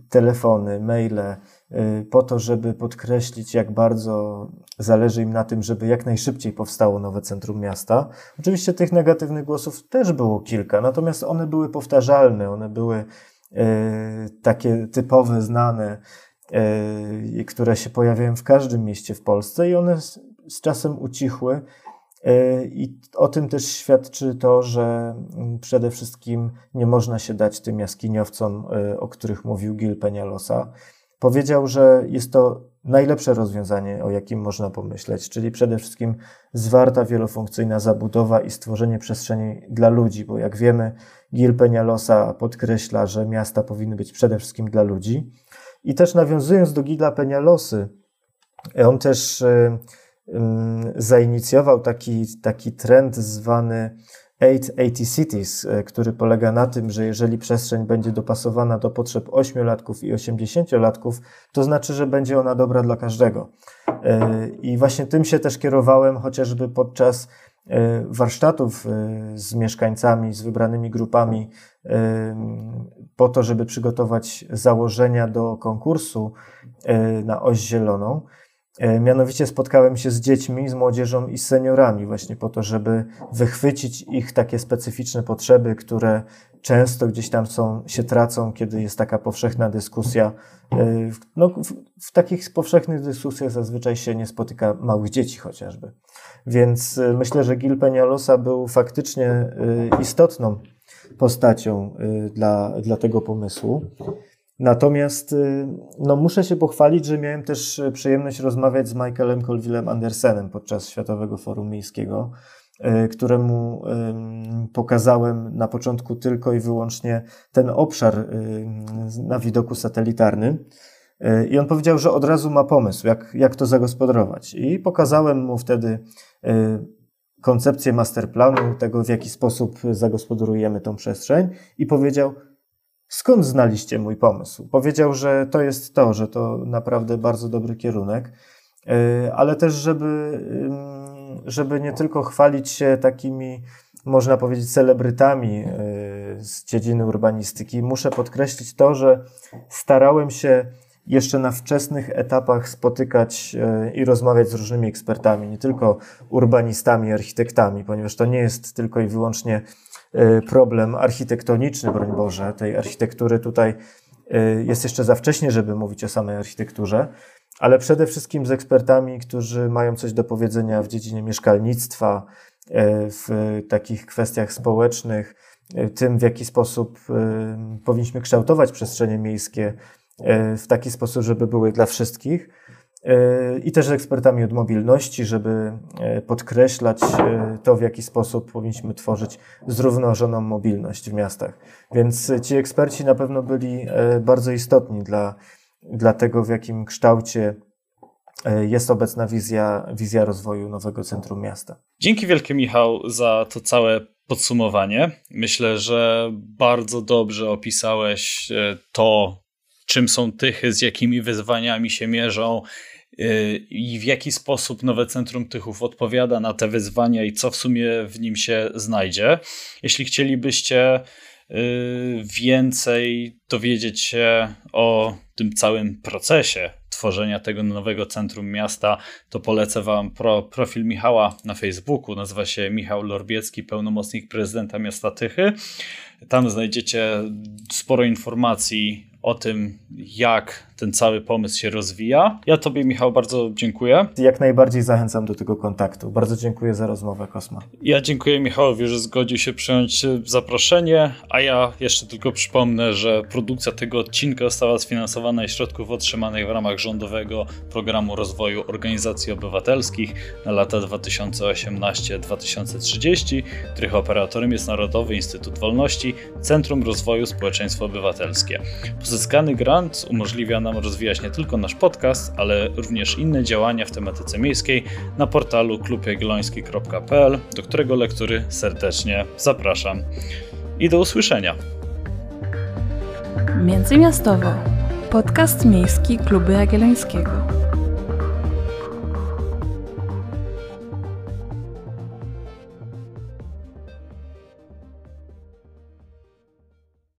telefony, maile, y, po to, żeby podkreślić, jak bardzo zależy im na tym, żeby jak najszybciej powstało nowe centrum miasta. Oczywiście tych negatywnych głosów też było kilka, natomiast one były powtarzalne, one były y, takie typowe, znane, y, które się pojawiają w każdym mieście w Polsce i one z czasem ucichły. E, I o tym też świadczy to, że mm, przede wszystkim nie można się dać tym jaskiniowcom, e, o których mówił Gil Penialosa. Powiedział, że jest to najlepsze rozwiązanie, o jakim można pomyśleć, czyli przede wszystkim zwarta, wielofunkcyjna zabudowa i stworzenie przestrzeni dla ludzi, bo jak wiemy, Gil Penialosa podkreśla, że miasta powinny być przede wszystkim dla ludzi. I też nawiązując do Gila Penialosy, On też zainicjował taki, taki trend zwany 880 Cities, który polega na tym, że jeżeli przestrzeń będzie dopasowana do potrzeb 8-latków i 80-latków, to znaczy, że będzie ona dobra dla każdego. I właśnie tym się też kierowałem, chociażby podczas E, warsztatów e, z mieszkańcami, z wybranymi grupami, e, po to, żeby przygotować założenia do konkursu na oś zieloną. Mianowicie spotkałem się z dziećmi, z młodzieżą i z seniorami, właśnie po to, żeby wychwycić ich takie specyficzne potrzeby, które często gdzieś tam są, się tracą, kiedy jest taka powszechna dyskusja. No, w, w takich powszechnych dyskusjach zazwyczaj się nie spotyka małych dzieci chociażby. Więc y, myślę, że Gil Peñalosa był faktycznie istotną postacią dla, dla tego pomysłu. Natomiast no, muszę się pochwalić, że miałem też przyjemność rozmawiać z Michaelem Colvillem Andersenem podczas Światowego Forum Miejskiego, któremu pokazałem na początku tylko i wyłącznie ten obszar na widoku satelitarnym. E, I on powiedział, że od razu ma pomysł, jak, jak to zagospodarować. I pokazałem mu wtedy e, koncepcję masterplanu, tego w jaki sposób zagospodarujemy tą przestrzeń i powiedział, skąd znaliście mój pomysł? Powiedział, że to jest to, że to naprawdę bardzo dobry kierunek, e, ale też, żeby, żeby nie tylko chwalić się takimi, można powiedzieć, celebrytami z dziedziny urbanistyki, muszę podkreślić to, że starałem się jeszcze na wczesnych etapach spotykać i rozmawiać z różnymi ekspertami, nie tylko urbanistami, architektami, ponieważ to nie jest tylko i wyłącznie problem architektoniczny, broń Boże, tej architektury tutaj e, jest jeszcze za wcześnie, żeby mówić o samej architekturze, ale przede wszystkim z ekspertami, którzy mają coś do powiedzenia w dziedzinie mieszkalnictwa, w takich kwestiach społecznych, tym w jaki sposób powinniśmy kształtować przestrzenie miejskie, E, w taki sposób, żeby były dla wszystkich. E, I też z ekspertami od mobilności, żeby e, podkreślać to, w jaki sposób powinniśmy tworzyć zrównoważoną mobilność w miastach. Więc ci eksperci na pewno byli bardzo istotni dla, dla tego, w jakim kształcie jest obecna wizja, wizja rozwoju nowego centrum miasta. Dzięki wielkie, Michał, za to całe podsumowanie. Myślę, że bardzo dobrze opisałeś to, czym są Tychy, z jakimi wyzwaniami się mierzą yy, i w jaki sposób nowe Centrum Tychów odpowiada na te wyzwania i co w sumie w nim się znajdzie. Jeśli chcielibyście yy, więcej dowiedzieć się o tym całym procesie tworzenia tego nowego centrum miasta, to polecę Wam pro, profil Michała na Facebooku. Nazywa się Michał Lorbiecki, pełnomocnik prezydenta miasta Tychy. Tam znajdziecie sporo informacji o tym, jak ten cały pomysł się rozwija. Ja Tobie, Michał, bardzo dziękuję. Jak najbardziej zachęcam do tego kontaktu. Bardzo dziękuję za rozmowę, Kosma. Ja dziękuję Michałowi, że zgodził się przyjąć zaproszenie, a ja jeszcze tylko przypomnę, że produkcja tego odcinka została sfinansowana ze środków otrzymanych w ramach rządowego programu rozwoju organizacji obywatelskich na lata 2018-2030, których operatorem jest Narodowy Instytut Wolności, Centrum Rozwoju Społeczeństwo Obywatelskie. Pozyskany grant umożliwia nam rozwijać nie tylko nasz podcast, ale również inne działania w tematyce miejskiej na portalu klubjagielloński.pl, do którego lektury serdecznie zapraszam. I do usłyszenia. Międzymiastowo. Podcast miejski Klubu Jagiellońskiego.